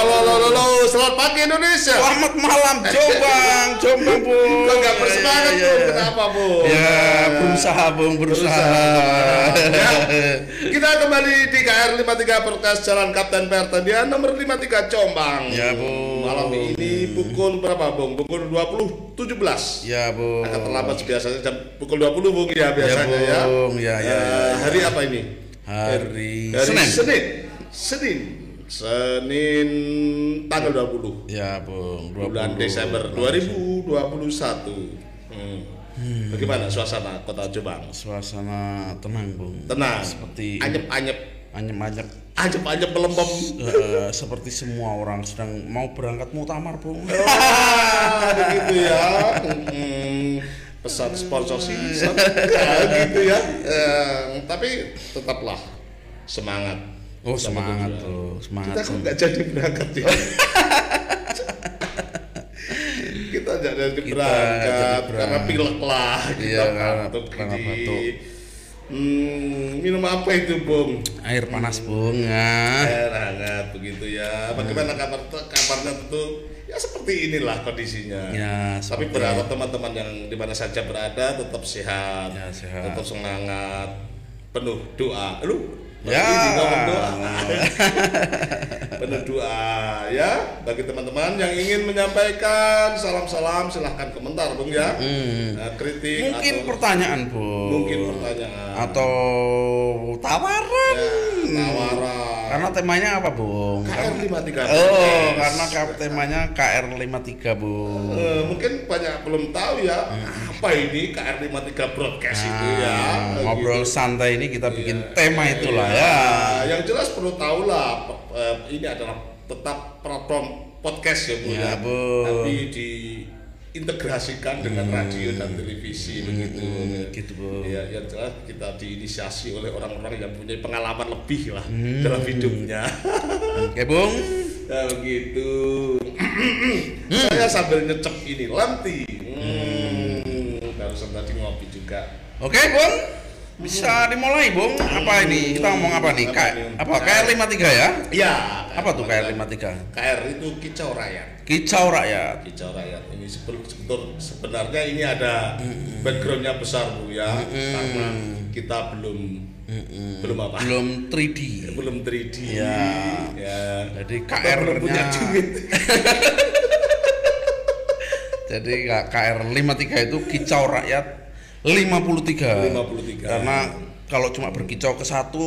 Halo, halo, halo. Selamat pagi Indonesia. Selamat malam Jombang, Jombang bu. Kok nggak bersemangat Ya, bu? ya, ya. Kenapa bu? Ya berusaha bung berusaha. Ya. Kita kembali di KR 53 Podcast Jalan Kapten Pertanian nomor 53 Jombang. Ya, Bu. Malam ini pukul berapa bung? Pukul 20.17. Ya bu. Agak terlambat biasanya jam pukul 20 bung ya biasanya ya. Bung. Ya, ya, Eh, ya. Hari apa ini? Hari Hari Senin. Senin. Senin. Senin tanggal 20 Ya bung. 20. bulan Desember 2021. Hmm. Bagaimana suasana Kota Jombang? Suasana tenang bung. Tenang. Seperti anyep-anyep, anyep-anyep. anyep-anyep melempem. eh, seperti semua orang sedang mau berangkat muktamar bung. Ah, begitu ya. Hmm. Pesan sponsor season ya, gitu ya. Eh, tapi tetaplah semangat. Oh semangat tuh, semangat. Kita kok Bung. nggak jadi berangkat ya? kita nggak jadi berangkat karena berangkat. pilek lah kita Iya, karena- batuk karena batuk. Hmm, minum apa itu bung? Air panas bung ya. Air hangat begitu ya. Bagaimana kabar kabarnya tentu ya seperti inilah kondisinya. Ya, Tapi berharap teman-teman yang di mana saja berada tetap sehat, Ya, sehat. tetap semangat, penuh doa. Lu Ya. ini ngomong doa. penuh doa ya bagi teman-teman yang ingin menyampaikan salam-salam silahkan komentar bung ya. Nah, kritik Hmm. Mungkin atau pertanyaan bung. mungkin pertanyaan Atau tawaran. ya, tawaran. Karena temanya apa, Bung? KR 53 Oh, karena ka- temanya KR53, Bung. Eh, mungkin banyak belum tahu ya apa ini KR 53 broadcast itu ya. Nah, ngobrol Gitu. santai ini kita bikin Iya. tema itulah Iya. ya. Yang jelas perlu tahu lah eh, ini adalah tetap platform podcast ya Bu Ya, ya. Bu. Tapi diintegrasikan dengan radio dan televisi begitu. Hmm, gitu, Bu. Ya, yang jelas kita diinisiasi oleh orang-orang yang punya pengalaman lebih lah Hmm. dalam hidupnya. Oke, Bung. Nah begitu. Saya sambil nyecep ini lanti. Hmm. Barusan tadi ngopi juga. Oke, Bung. Bisa dimulai, Bung. Apa ini? Kita ngomong apa nih? Apa apa KR53 ya? Ya. Apa tuh KR53? KR itu kicau rakyat. Kicau rakyat. Kicau rakyat ini sebetulnya sebenarnya ini ada backgroundnya besar bu ya karena kita belum belum apa Belum 3D. belum 3D Ya. ya Jadi belum punya KR-nya duit Jadi KR53 itu kicau rakyat 53. 53. Karena kalau cuma berkicau ke satu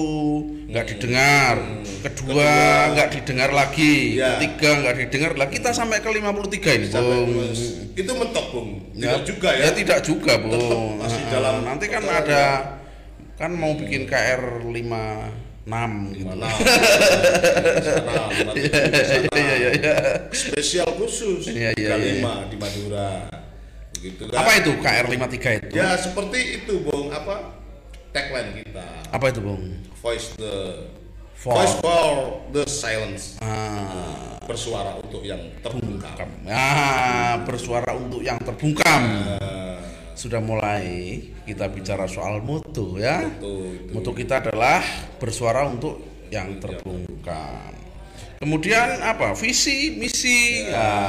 nggak didengar, kedua nggak didengar lagi, Ya. ketiga nggak didengar lagi. Kita sampai ke 53 ini, Sampai Bung. itu mentok bung tidak juga ya, tidak juga, Bung. Tetap masih Nah, dalam nanti kan ada kan mau bikin KR 56 gitu. Mana? Sana, nanti di sana. Iya, iya, iya. Spesial khusus Iya, iya, 35 di Madura. Begitu kan? Apa itu KR 53 itu? Ya seperti itu, Bung. Apa? Tagline kita. Apa itu, Bung? Voice the For- Voice for the silence. Ah, Bersuara untuk yang terbungkam. ah, bersuara untuk yang terbungkam. Nah, Sudah mulai kita bicara soal mutu ya. itu itu. Mutu kita adalah bersuara untuk yang terbungkam. Kemudian apa? Visi, misi. Ya.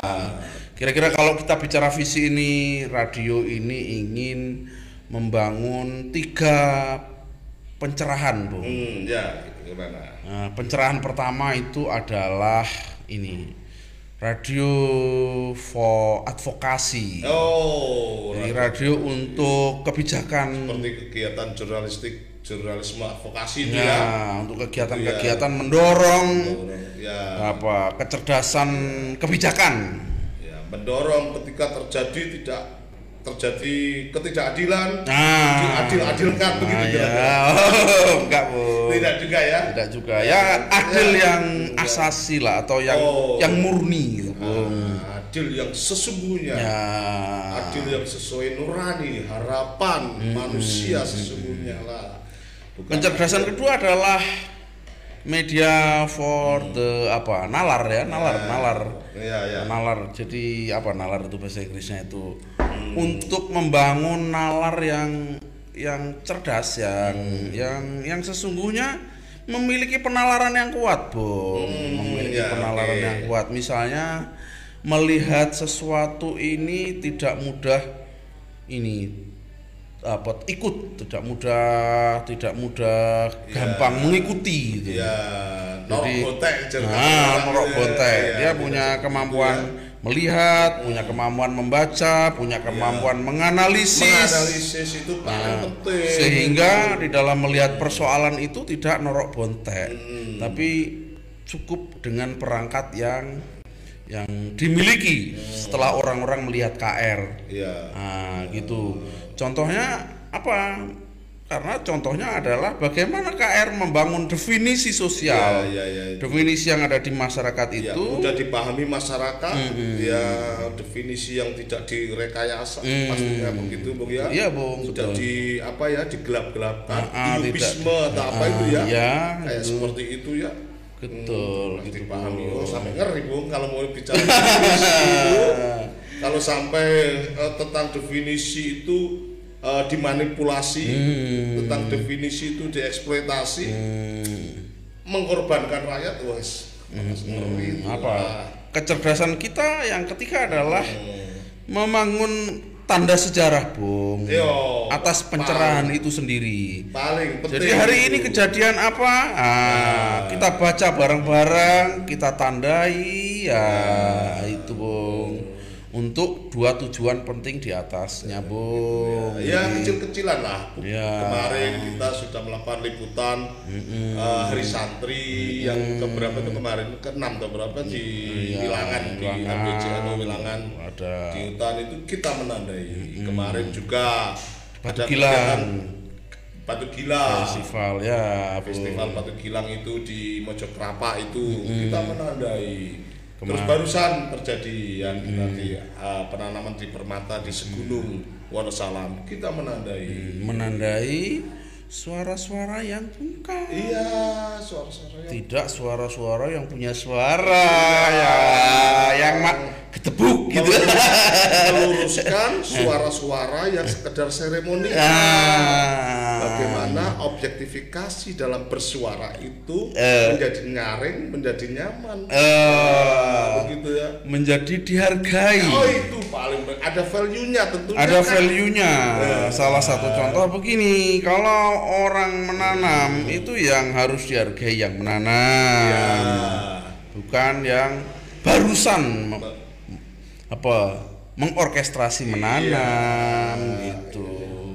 Kira-kira kalau kita bicara visi ini, radio ini ingin membangun tiga pencerahan, Bung. Hmm, ya, gimana? Nah, pencerahan pertama itu adalah ini radio for advokasi. Oh, Jadi radio untuk kebijakan seperti kegiatan jurnalistik, jurnalisme advokasi ya. ya, untuk kegiatan-kegiatan mendorong Ya, apa kecerdasan kebijakan. Ya, mendorong ketika terjadi tidak terjadi ketidakadilan, Nah, diadil-adilkan begitu nah, ya. kira-kira. Oh, enggak, Bu. Tidak juga ya. Tidak juga. Ya adil yang asasi lah atau yang Oh. yang murni gitu. Nah, adil yang sesungguhnya. Ya. Adil yang sesuai nurani, harapan manusia sesungguhnya lah. Bukan Pencerdasan kedua adalah media for the apa nalar ya nalar nalar Iya, iya. nalar jadi apa nalar itu bahasa Inggrisnya itu untuk membangun nalar yang yang cerdas yang yang yang sesungguhnya memiliki penalaran yang kuat, Bung. memiliki ya, penalaran oke. yang kuat. Misalnya melihat sesuatu ini tidak mudah ini apa ikut, tidak mudah, tidak mudah gampang mengikuti gitu. ya norok Jadi, botek Nah, Norok gitu ya. Bontek. Iya, Dia punya kemampuan ya. melihat, punya kemampuan membaca, punya kemampuan menganalisis. menganalisis itu paling Nah, penting sehingga di dalam melihat persoalan itu tidak norok bontek, Hmm. tapi cukup dengan perangkat yang yang dimiliki setelah orang-orang melihat KR. Iya. Nah, gitu. Contohnya apa? Karena contohnya adalah bagaimana KR membangun definisi sosial. Iya, iya, iya. Definisi yang ada di masyarakat Ya, itu mudah dipahami masyarakat ya definisi yang tidak direkayasa pastinya begitu Bung ya Iya, Bung, sudah betul. di apa ya digelap-gelapkan Ah, ah, atau apa Ah, itu ya iya, kayak itu. seperti itu ya Betul, harus gitu, dipahami Bung. oh sampai ngeri Bung kalau mau bicara definisi itu kalau sampai eh, tentang definisi itu eh, dimanipulasi tentang definisi itu dieksploitasi mengorbankan rakyat wes ngeri itu. apa? Ah. Kecerdasan kita yang ketiga adalah membangun tanda sejarah, Bung. Yo, atas pencerahan itu sendiri. paling penting Jadi hari ini kejadian apa? Ah, kita baca bareng-bareng, kita tandai, ya itu. Untuk dua tujuan penting di atasnya, bung. ya kecil-kecilan lah. Ya. kemarin kita sudah melakukan liputan eh, hari santri yang keberapa itu kemarin ke enam atau berapa di wilangan di. ABC atau wilangan. Ada. di hutan itu kita menandai. Kemarin juga Batu ada Gilang. Batu Gila Festival ya, festival Batu Gilang itu di Mojokerapa itu kita menandai terus Kemar- barusan terjadi yang kita di uh, penanaman di Permata di Segunung Wonosalam kita menandai Menandai suara-suara yang tungkal. iya suara-suara yang Tidak suara-suara yang punya suara ya, yang mak ketebuk gitu. meluruskan suara-suara yang sekedar seremoni Ah. Bagaimana objektifikasi dalam bersuara itu Eh. menjadi nyaring menjadi nyaman Eh, begitu ya menjadi dihargai. Oh itu paling ada value-nya tentunya. Ada kan. value-nya. Salah satu contoh begini, kalau orang menanam itu yang harus dihargai yang menanam, Ya. bukan yang barusan apa mengorkestrasi menanam gitu.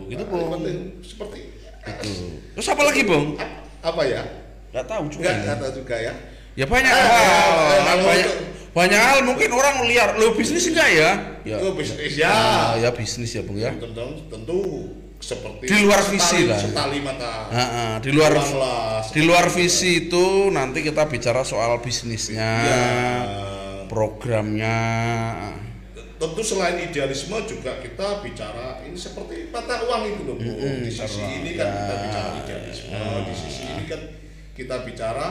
Gitu, Bung. penting seperti Gitu. Terus apa lagi, Bung? Apa ya? Gak tahu juga. Enggak kata juga ya. Ya banyak Eh, hal, kalau banyak, untuk- banyak hal mungkin orang liar, lo bisnis enggak ya? Ya, Itu bisnis ya. Ah, ya bisnis ya, Bung ya. Tentu, tentu seperti Di luar setali- visi lah. Setali mata. Ah, ah, di luar Uanglah. di luar visi itu nanti kita bicara soal bisnisnya, Ya. programnya. Tentu selain idealisme juga kita bicara ini seperti mata uang itu loh, Bu. di sisi ini kan kita bicara idealisme, di sisi ini kan kita bicara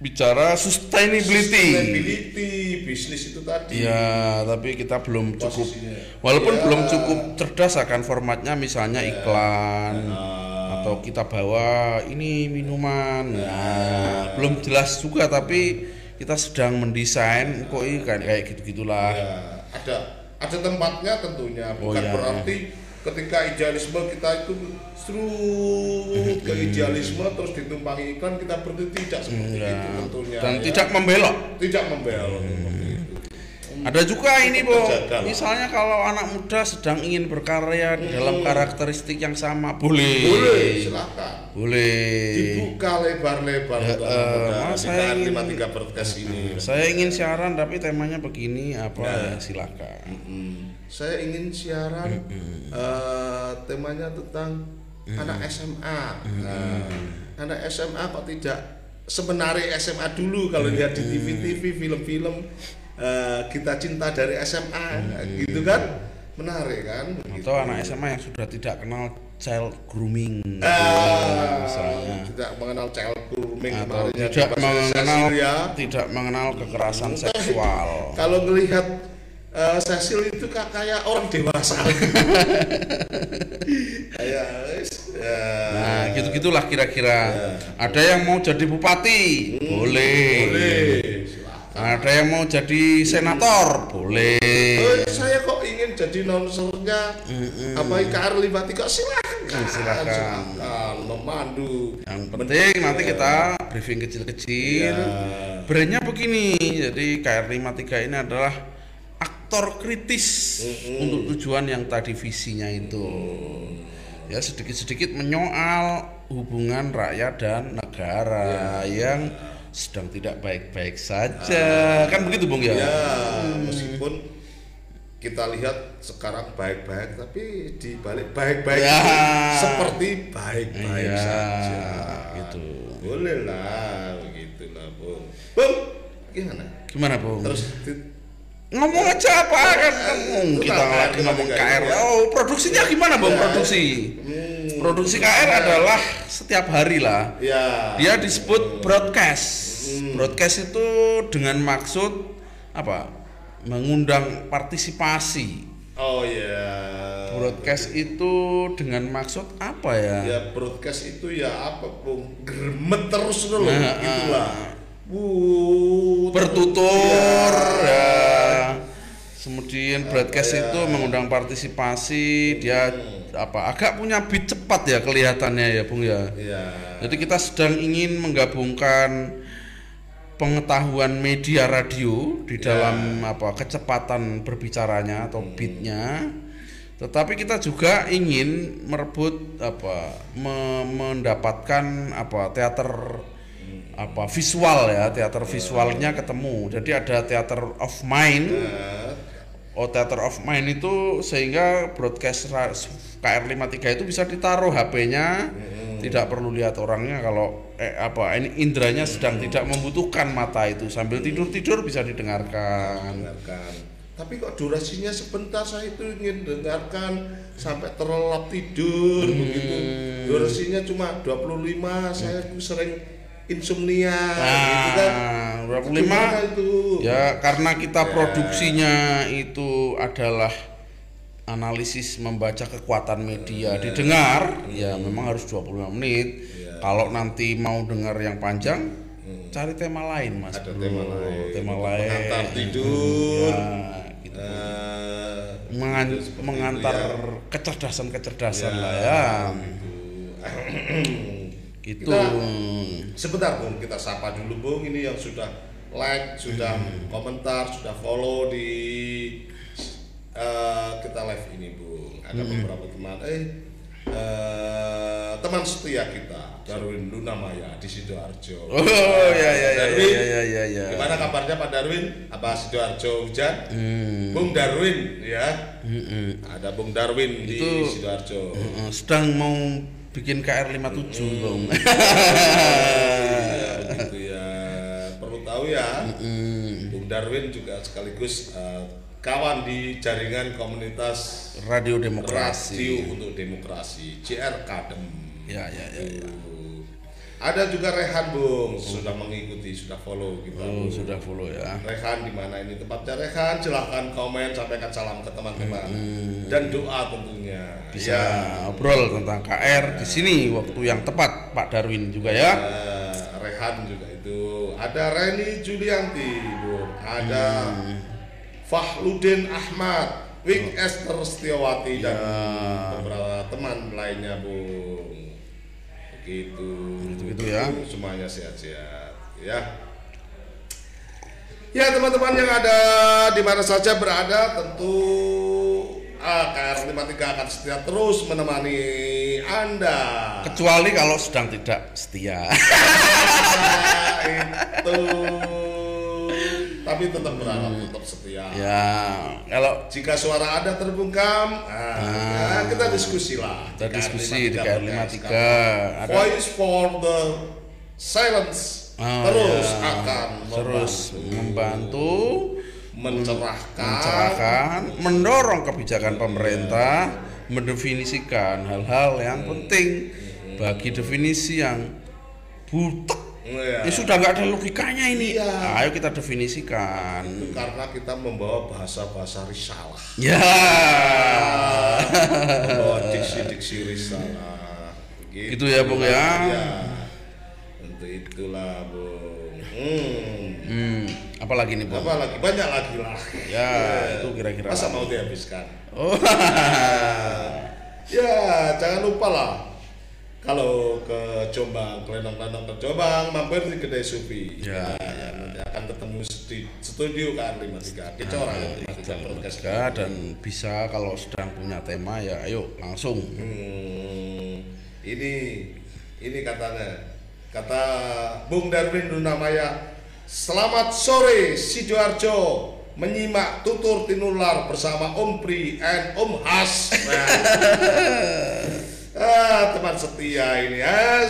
Bicara sustainability. sustainability bisnis itu tadi. Ya, tapi kita belum cukup Posisinya. walaupun Ya. belum cukup cerdas akan formatnya misalnya iklan Ah. atau kita bawa ini minuman. Nah, belum jelas juga tapi kita sedang mendesain kok ini kayak kayak gitu-gitulah. Ya, ada ada tempatnya tentunya Oh, bukan ya. berarti ketika idealisme kita itu serut ke idealisme terus ditumpangi iklan kita berhenti tidak seperti Ya. itu tentunya Dan ya. tidak membelok. tidak membelok itu. Ada juga ini, Bu. Misalnya kalau anak muda sedang ingin berkarya di dalam karakteristik yang sama, boleh. boleh silakan Boleh. dibuka lebar-lebar Ya, eh, saya ingin- 53 podcast ini Saya ingin siaran tapi temanya begini apa Nah. ya silakan. Mm. saya ingin siaran eh, temanya tentang anak SMA Nah, anak SMA kok tidak sebenarnya SMA dulu kalau lihat di TV-TV film-film eh, kita cinta dari SMA Nah, gitu kan menarik kan Begitu. Atau anak SMA yang sudah tidak kenal child grooming Ah, misalnya tidak mengenal child grooming atau tidak mengenal Cecilia. tidak mengenal kekerasan seksual. kalau melihat eh, Cecil itu ka- kayak orang dewasa. kayak ya. Nah, gitu-gitulah kira-kira. Ada yang mau jadi bupati, boleh. Boleh. Silahkan. Ada yang mau jadi senator, boleh. Eh, saya kok ingin jadi nonsernya apa IKR 53 silakan silakan. silakan memandu Yang penting nanti kita briefing kecil-kecil. Ya. Brandnya begini, jadi KR53 ini adalah aktor kritis untuk tujuan yang tadi visinya itu. Ya sedikit-sedikit menyoal hubungan rakyat dan negara yang sedang tidak baik-baik saja. Kan begitu, Bung ya? ya meskipun kita lihat sekarang baik-baik tapi di balik baik-baik Ya. seperti baik-baik Iya, saja gitu. boleh lah begitu lah bung bung gimana Gimana, Bung? terus ngomong aja apa? Kan ngomong Itu kita lagi ngomong KR ya. oh produksinya gimana bang Ya. produksi? Hmm, produksi KR adalah setiap hari lah. Ya. Dia disebut broadcast. Broadcast itu dengan maksud apa? Mengundang partisipasi. Oh ya. Broadcast itu dengan maksud apa ya? Ya broadcast itu ya apa? Bung gremet terus loh Nah, gitulah Wuh, bertutur Iya. ya kemudian broadcast ya? itu mengundang partisipasi dia apa agak punya beat cepat ya kelihatannya ya bung ya. Ya jadi kita sedang ingin menggabungkan pengetahuan media radio di Ya. dalam apa kecepatan berbicaranya atau beatnya. Tetapi kita juga ingin merebut apa me- mendapatkan apa teater apa visual ya teater visualnya ketemu. Jadi ada theater of mind Oh Theater of Mind itu sehingga broadcast ra- KR53 itu bisa ditaruh HP-nya tidak perlu lihat orangnya kalau eh, apa ini indranya sedang tidak membutuhkan mata itu. Sambil tidur-tidur bisa didengarkan. dengarkan tapi kok durasinya sebentar saya itu ingin dengarkan sampai terlelap tidur begitu. Durasinya cuma 25 saya itu sering insomnia gitu kan. Nah, 25 Gimana itu. Ya karena kita produksinya itu adalah analisis membaca kekuatan media. Didengar ya memang harus 25 menit. Kalau nanti mau dengar yang panjang cari tema lain mas ada Bro. tema lain. Tema lain. pengantar tidur. ya, gitu. Eh, Mengan- itu seperti mengantar itu ya. lah ya. gitu Kita- Sebentar Bung, kita sapa dulu Bung ini yang sudah like, sudah komentar, sudah follow di eh, kita live ini Bung. Ada beberapa teman eh eh, teman setia kita Darwin Lunamaya di Sidoarjo. oh ya ya ya Darwin, ya ya ya ya Gimana kabarnya Pak Darwin? Apa Sidoarjo hujan? Hmm. Bung Darwin ya. Ada Bung Darwin di Itu- Sidoarjo. Heeh, sedang mau bikin KR57 bang Iya, begitu ya. Perlu tahu ya, Bung Darwin juga sekaligus eh, kawan di jaringan komunitas Radio Demokrasi radio untuk demokrasi JR Kadem. ya ya ya, ya. Ada juga Rehan Bung. Sudah mengikuti, sudah follow kita. Oh, Bung. sudah follow ya. Rehan di mana ini tempatnya? Rehan? Silahkan komen, sampaikan salam ke teman-teman. Dan doa tentunya. bisa Ya. ngobrol tentang KR di sini waktu yang tepat Pak Darwin juga ya. Eh, Rehan juga itu. Ada Reni Julianti Bung. Ada Fahludin Ahmad Wing Esther Setiawati dan beberapa teman lainnya Bung. Begitu Gitu-gitu ya. semuanya sehat-sehat. Ya. Ya teman-teman yang ada di mana saja berada tentu ah, KR53 akan setia terus menemani Anda. Kecuali kalau sedang tidak setia. Itu tapi tetap berharap tetap setia. Ya. Kalau jika suara anda terbungkam ah, ya, kita diskusi lah. Kita Di diskusi di KR53 KR53 ada voice for the silence. Oh, terus ya. akan terus membantu mencerahkan. mencerahkan, mendorong kebijakan pemerintah, mendefinisikan hal-hal yang penting bagi definisi yang butek Iya. Ini sudah nggak ada logikanya ini. Iya. Nah, ayo kita definisikan. Itu karena kita membawa bahasa-bahasa risalah. Ya. membawa diksi-diksi risalah. Gitu ya, Bung, ya? Iya. Untuk itulah, Bung. Hmm. Hmm, apalagi nih, Bung? Apa lagi? Banyak lagi lah. Ya, itu kira-kira. Masa mau dihabiskan? Oh. Ya, jangan lupa lah. Kalau ke Jombang, kelendang-kelendang ke Jombang, mampir di kedai Supi. Ya, Nah, nanti akan ketemu di studio kan 53 di Cora Nah, ya, 53 podcast. Ya, dan bisa kalau sedang punya tema ya ayo langsung. Hmm, ini ini katanya kata Bung Darwin Dunamaya Selamat sore Sidoarjo menyimak tutur tinular bersama Om Pri and Om Has. Nah. Ah, teman setia ini. Ah,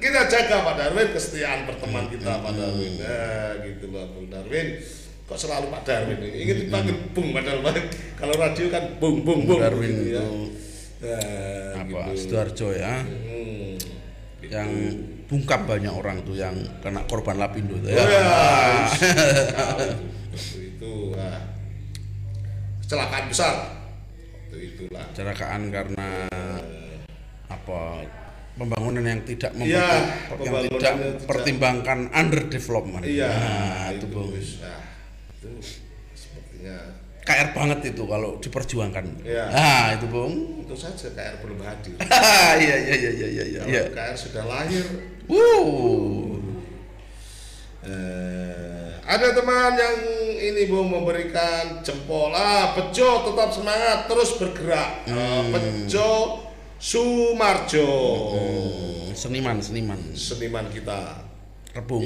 kita jaga Pak Darwin kesetiaan berteman kita Pak Darwin. Nah, gitu loh Bung Darwin. Kok selalu Pak Darwin ini? Ingin dipanggil Bung padahal kalau radio kan Bung Bung Bung. Darwin gitu ya. itu Nah, apa gitu. Sidoarjo ya. Hmm. Yang bungkap banyak orang tuh yang kena korban Lapindo tuh Oh ya. ya, tahu itu, itu ah. kecelakaan besar. Itu itulah. Kecelakaan karena apa pembangunan yang tidak Iya, yang pembangunan tidak yang tidak- pertimbangkan under development. Iya, Nah, itu, itu. Bung. Nah, itu sepertinya KR banget itu kalau diperjuangkan. Iya. Nah, itu Bung. itu saja KR belum hadir. Iya iya iya iya iya iya. KR sudah lahir. Wow. Eh, ada teman yang ini Bung memberikan jempol. Ah, Bejo tetap semangat terus bergerak. Ah, Bejo Sumarjo. Hmm, seniman seniman Seniman kita. rebung.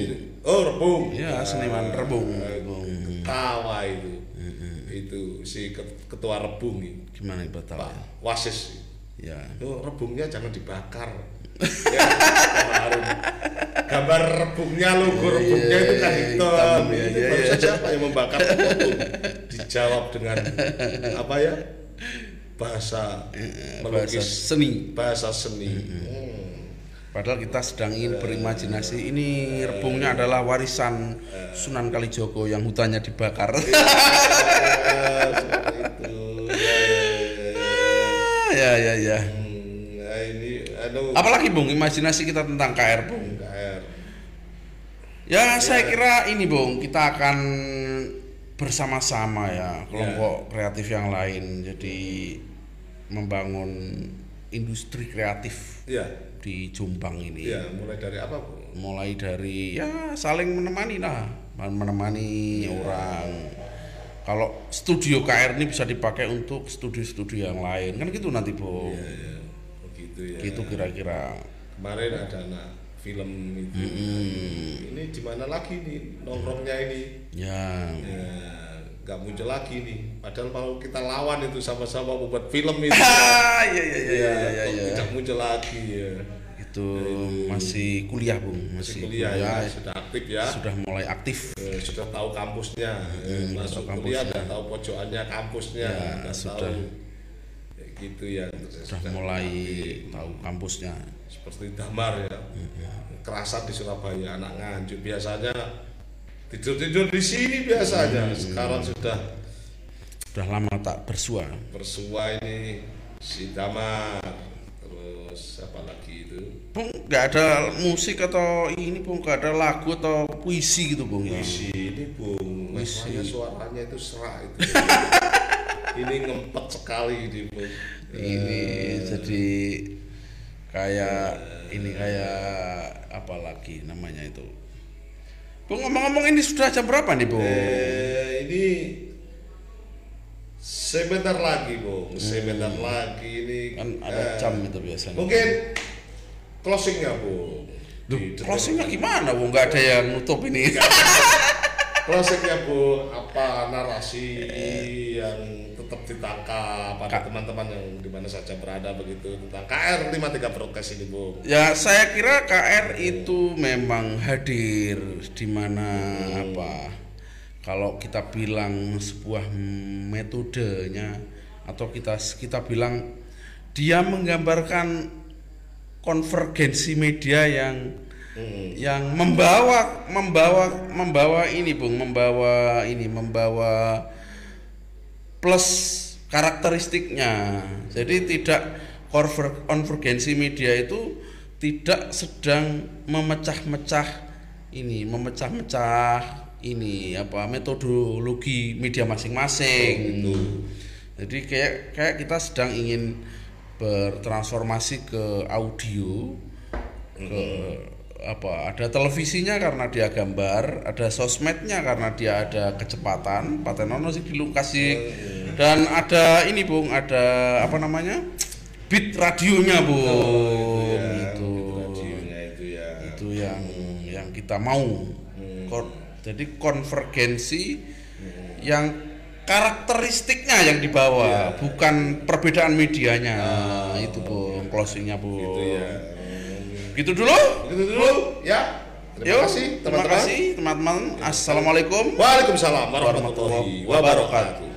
Oh, Rebung. Iya, seniman rebung. Rebung. Tawa itu. Itu si ket- ketua Rebung itu. Gimana Ibu tahu? Pak Wasis. Ya. Oh, rebungnya jangan dibakar. ya, kemarin. Gambar rebungnya logo Iya, rebungnya iya, itu kan iya, hitam. hitam, iya, itu iya, baru iya. saja apa yang membakar itu dijawab dengan apa ya? Bahasa Bahasa melukis seni. bahasa seni. Hmm. Padahal kita sedang ingin berimajinasi ini rebungnya adalah warisan Sunan Kalijogo yang hutannya dibakar. Ya. Ya, ya, ya, ya. ya. Hmm, nah ini aduh Apalagi Bung imajinasi kita tentang KR Bung. KR. Ya saya kira ini Bung kita akan bersama-sama ya kelompok kreatif yang lain jadi membangun industri kreatif Iya. di Jombang ini. Iya, mulai dari apa, Bu? Mulai dari ya saling menemani lah, menemani orang. Kalau studio KR ini bisa dipakai untuk studio-studio yang lain kan gitu nanti Bung. Iya, iya. Begitu ya. Gitu kira-kira. Kemarin ada anak film itu. Mm-mm. Ini di mana lagi nih nongkrongnya ini? Ya. Ya, nggak muncul lagi nih. Padahal kalau kita lawan itu sama-sama membuat film itu. Ah, iya iya iya ya, iya kok iya. tidak muncul lagi ya. Itu masih kuliah, Bung. Masih Masih, kuliah ya, sudah aktif ya. Sudah mulai aktif. Eh, sudah tahu kampusnya, Hmm, masuk tahu kuliah kampusnya. tahu pojokannya kampusnya, Ya, udah sudah. tahu Ya, gitu ya. Sudah mulai tahu kampusnya. Seperti damar ya, kerasan di Surabaya, anak nganjuk biasanya tidur tidur di sini biasanya, sekarang sudah Sudah lama tak bersua. bersua ini si damar, terus apa lagi itu Bung, nggak ada musik atau ini, Bung, nggak ada lagu atau puisi gitu, Bung ya. Puisi ini bung, Puisi. suaranya suaranya itu serak itu. ini ngempet sekali ini bung. Ini jadi kayak ini kayak apa lagi namanya itu. Bung ngomong-ngomong ini sudah jam berapa nih, Bung? Eh, ini sebentar lagi bung, sebentar lagi ini. Kan ada eh, jam itu biasanya. Mungkin closingnya bung. Duh, closingnya gimana, Bung? Nggak ada yang nutup ini. Closingnya bu, apa narasi yang tetap ditangkap. Pada teman-teman yang di mana saja berada begitu. Tentang KR 53 Prokes ini bu. Ya saya kira KR itu memang hadir di mana apa? Kalau kita bilang sebuah metodenya atau kita kita bilang dia menggambarkan konvergensi media yang yang membawa membawa membawa ini bung membawa ini membawa plus karakteristiknya. Jadi tidak konver- konvergensi media itu tidak sedang memecah-mecah ini memecah-mecah ini apa metodologi media masing-masing. Jadi kayak kayak kita sedang ingin bertransformasi ke audio ke apa ada televisinya karena dia gambar ada sosmednya karena dia ada kecepatan patenono sih dilukasi dan ada ini bung ada apa namanya beat radionya bung. Ya, itu. radionya itu ya. itu yang yang kita mau. Kon- jadi konvergensi yang karakteristiknya yang dibawa bukan perbedaan medianya. Itu bung closingnya bung. Itu ya. gitu dulu. Itu dulu ya. Terima kasih terima kasih teman-teman. Assalamualaikum. Waalaikumsalam warahmatullahi wabarakatuh.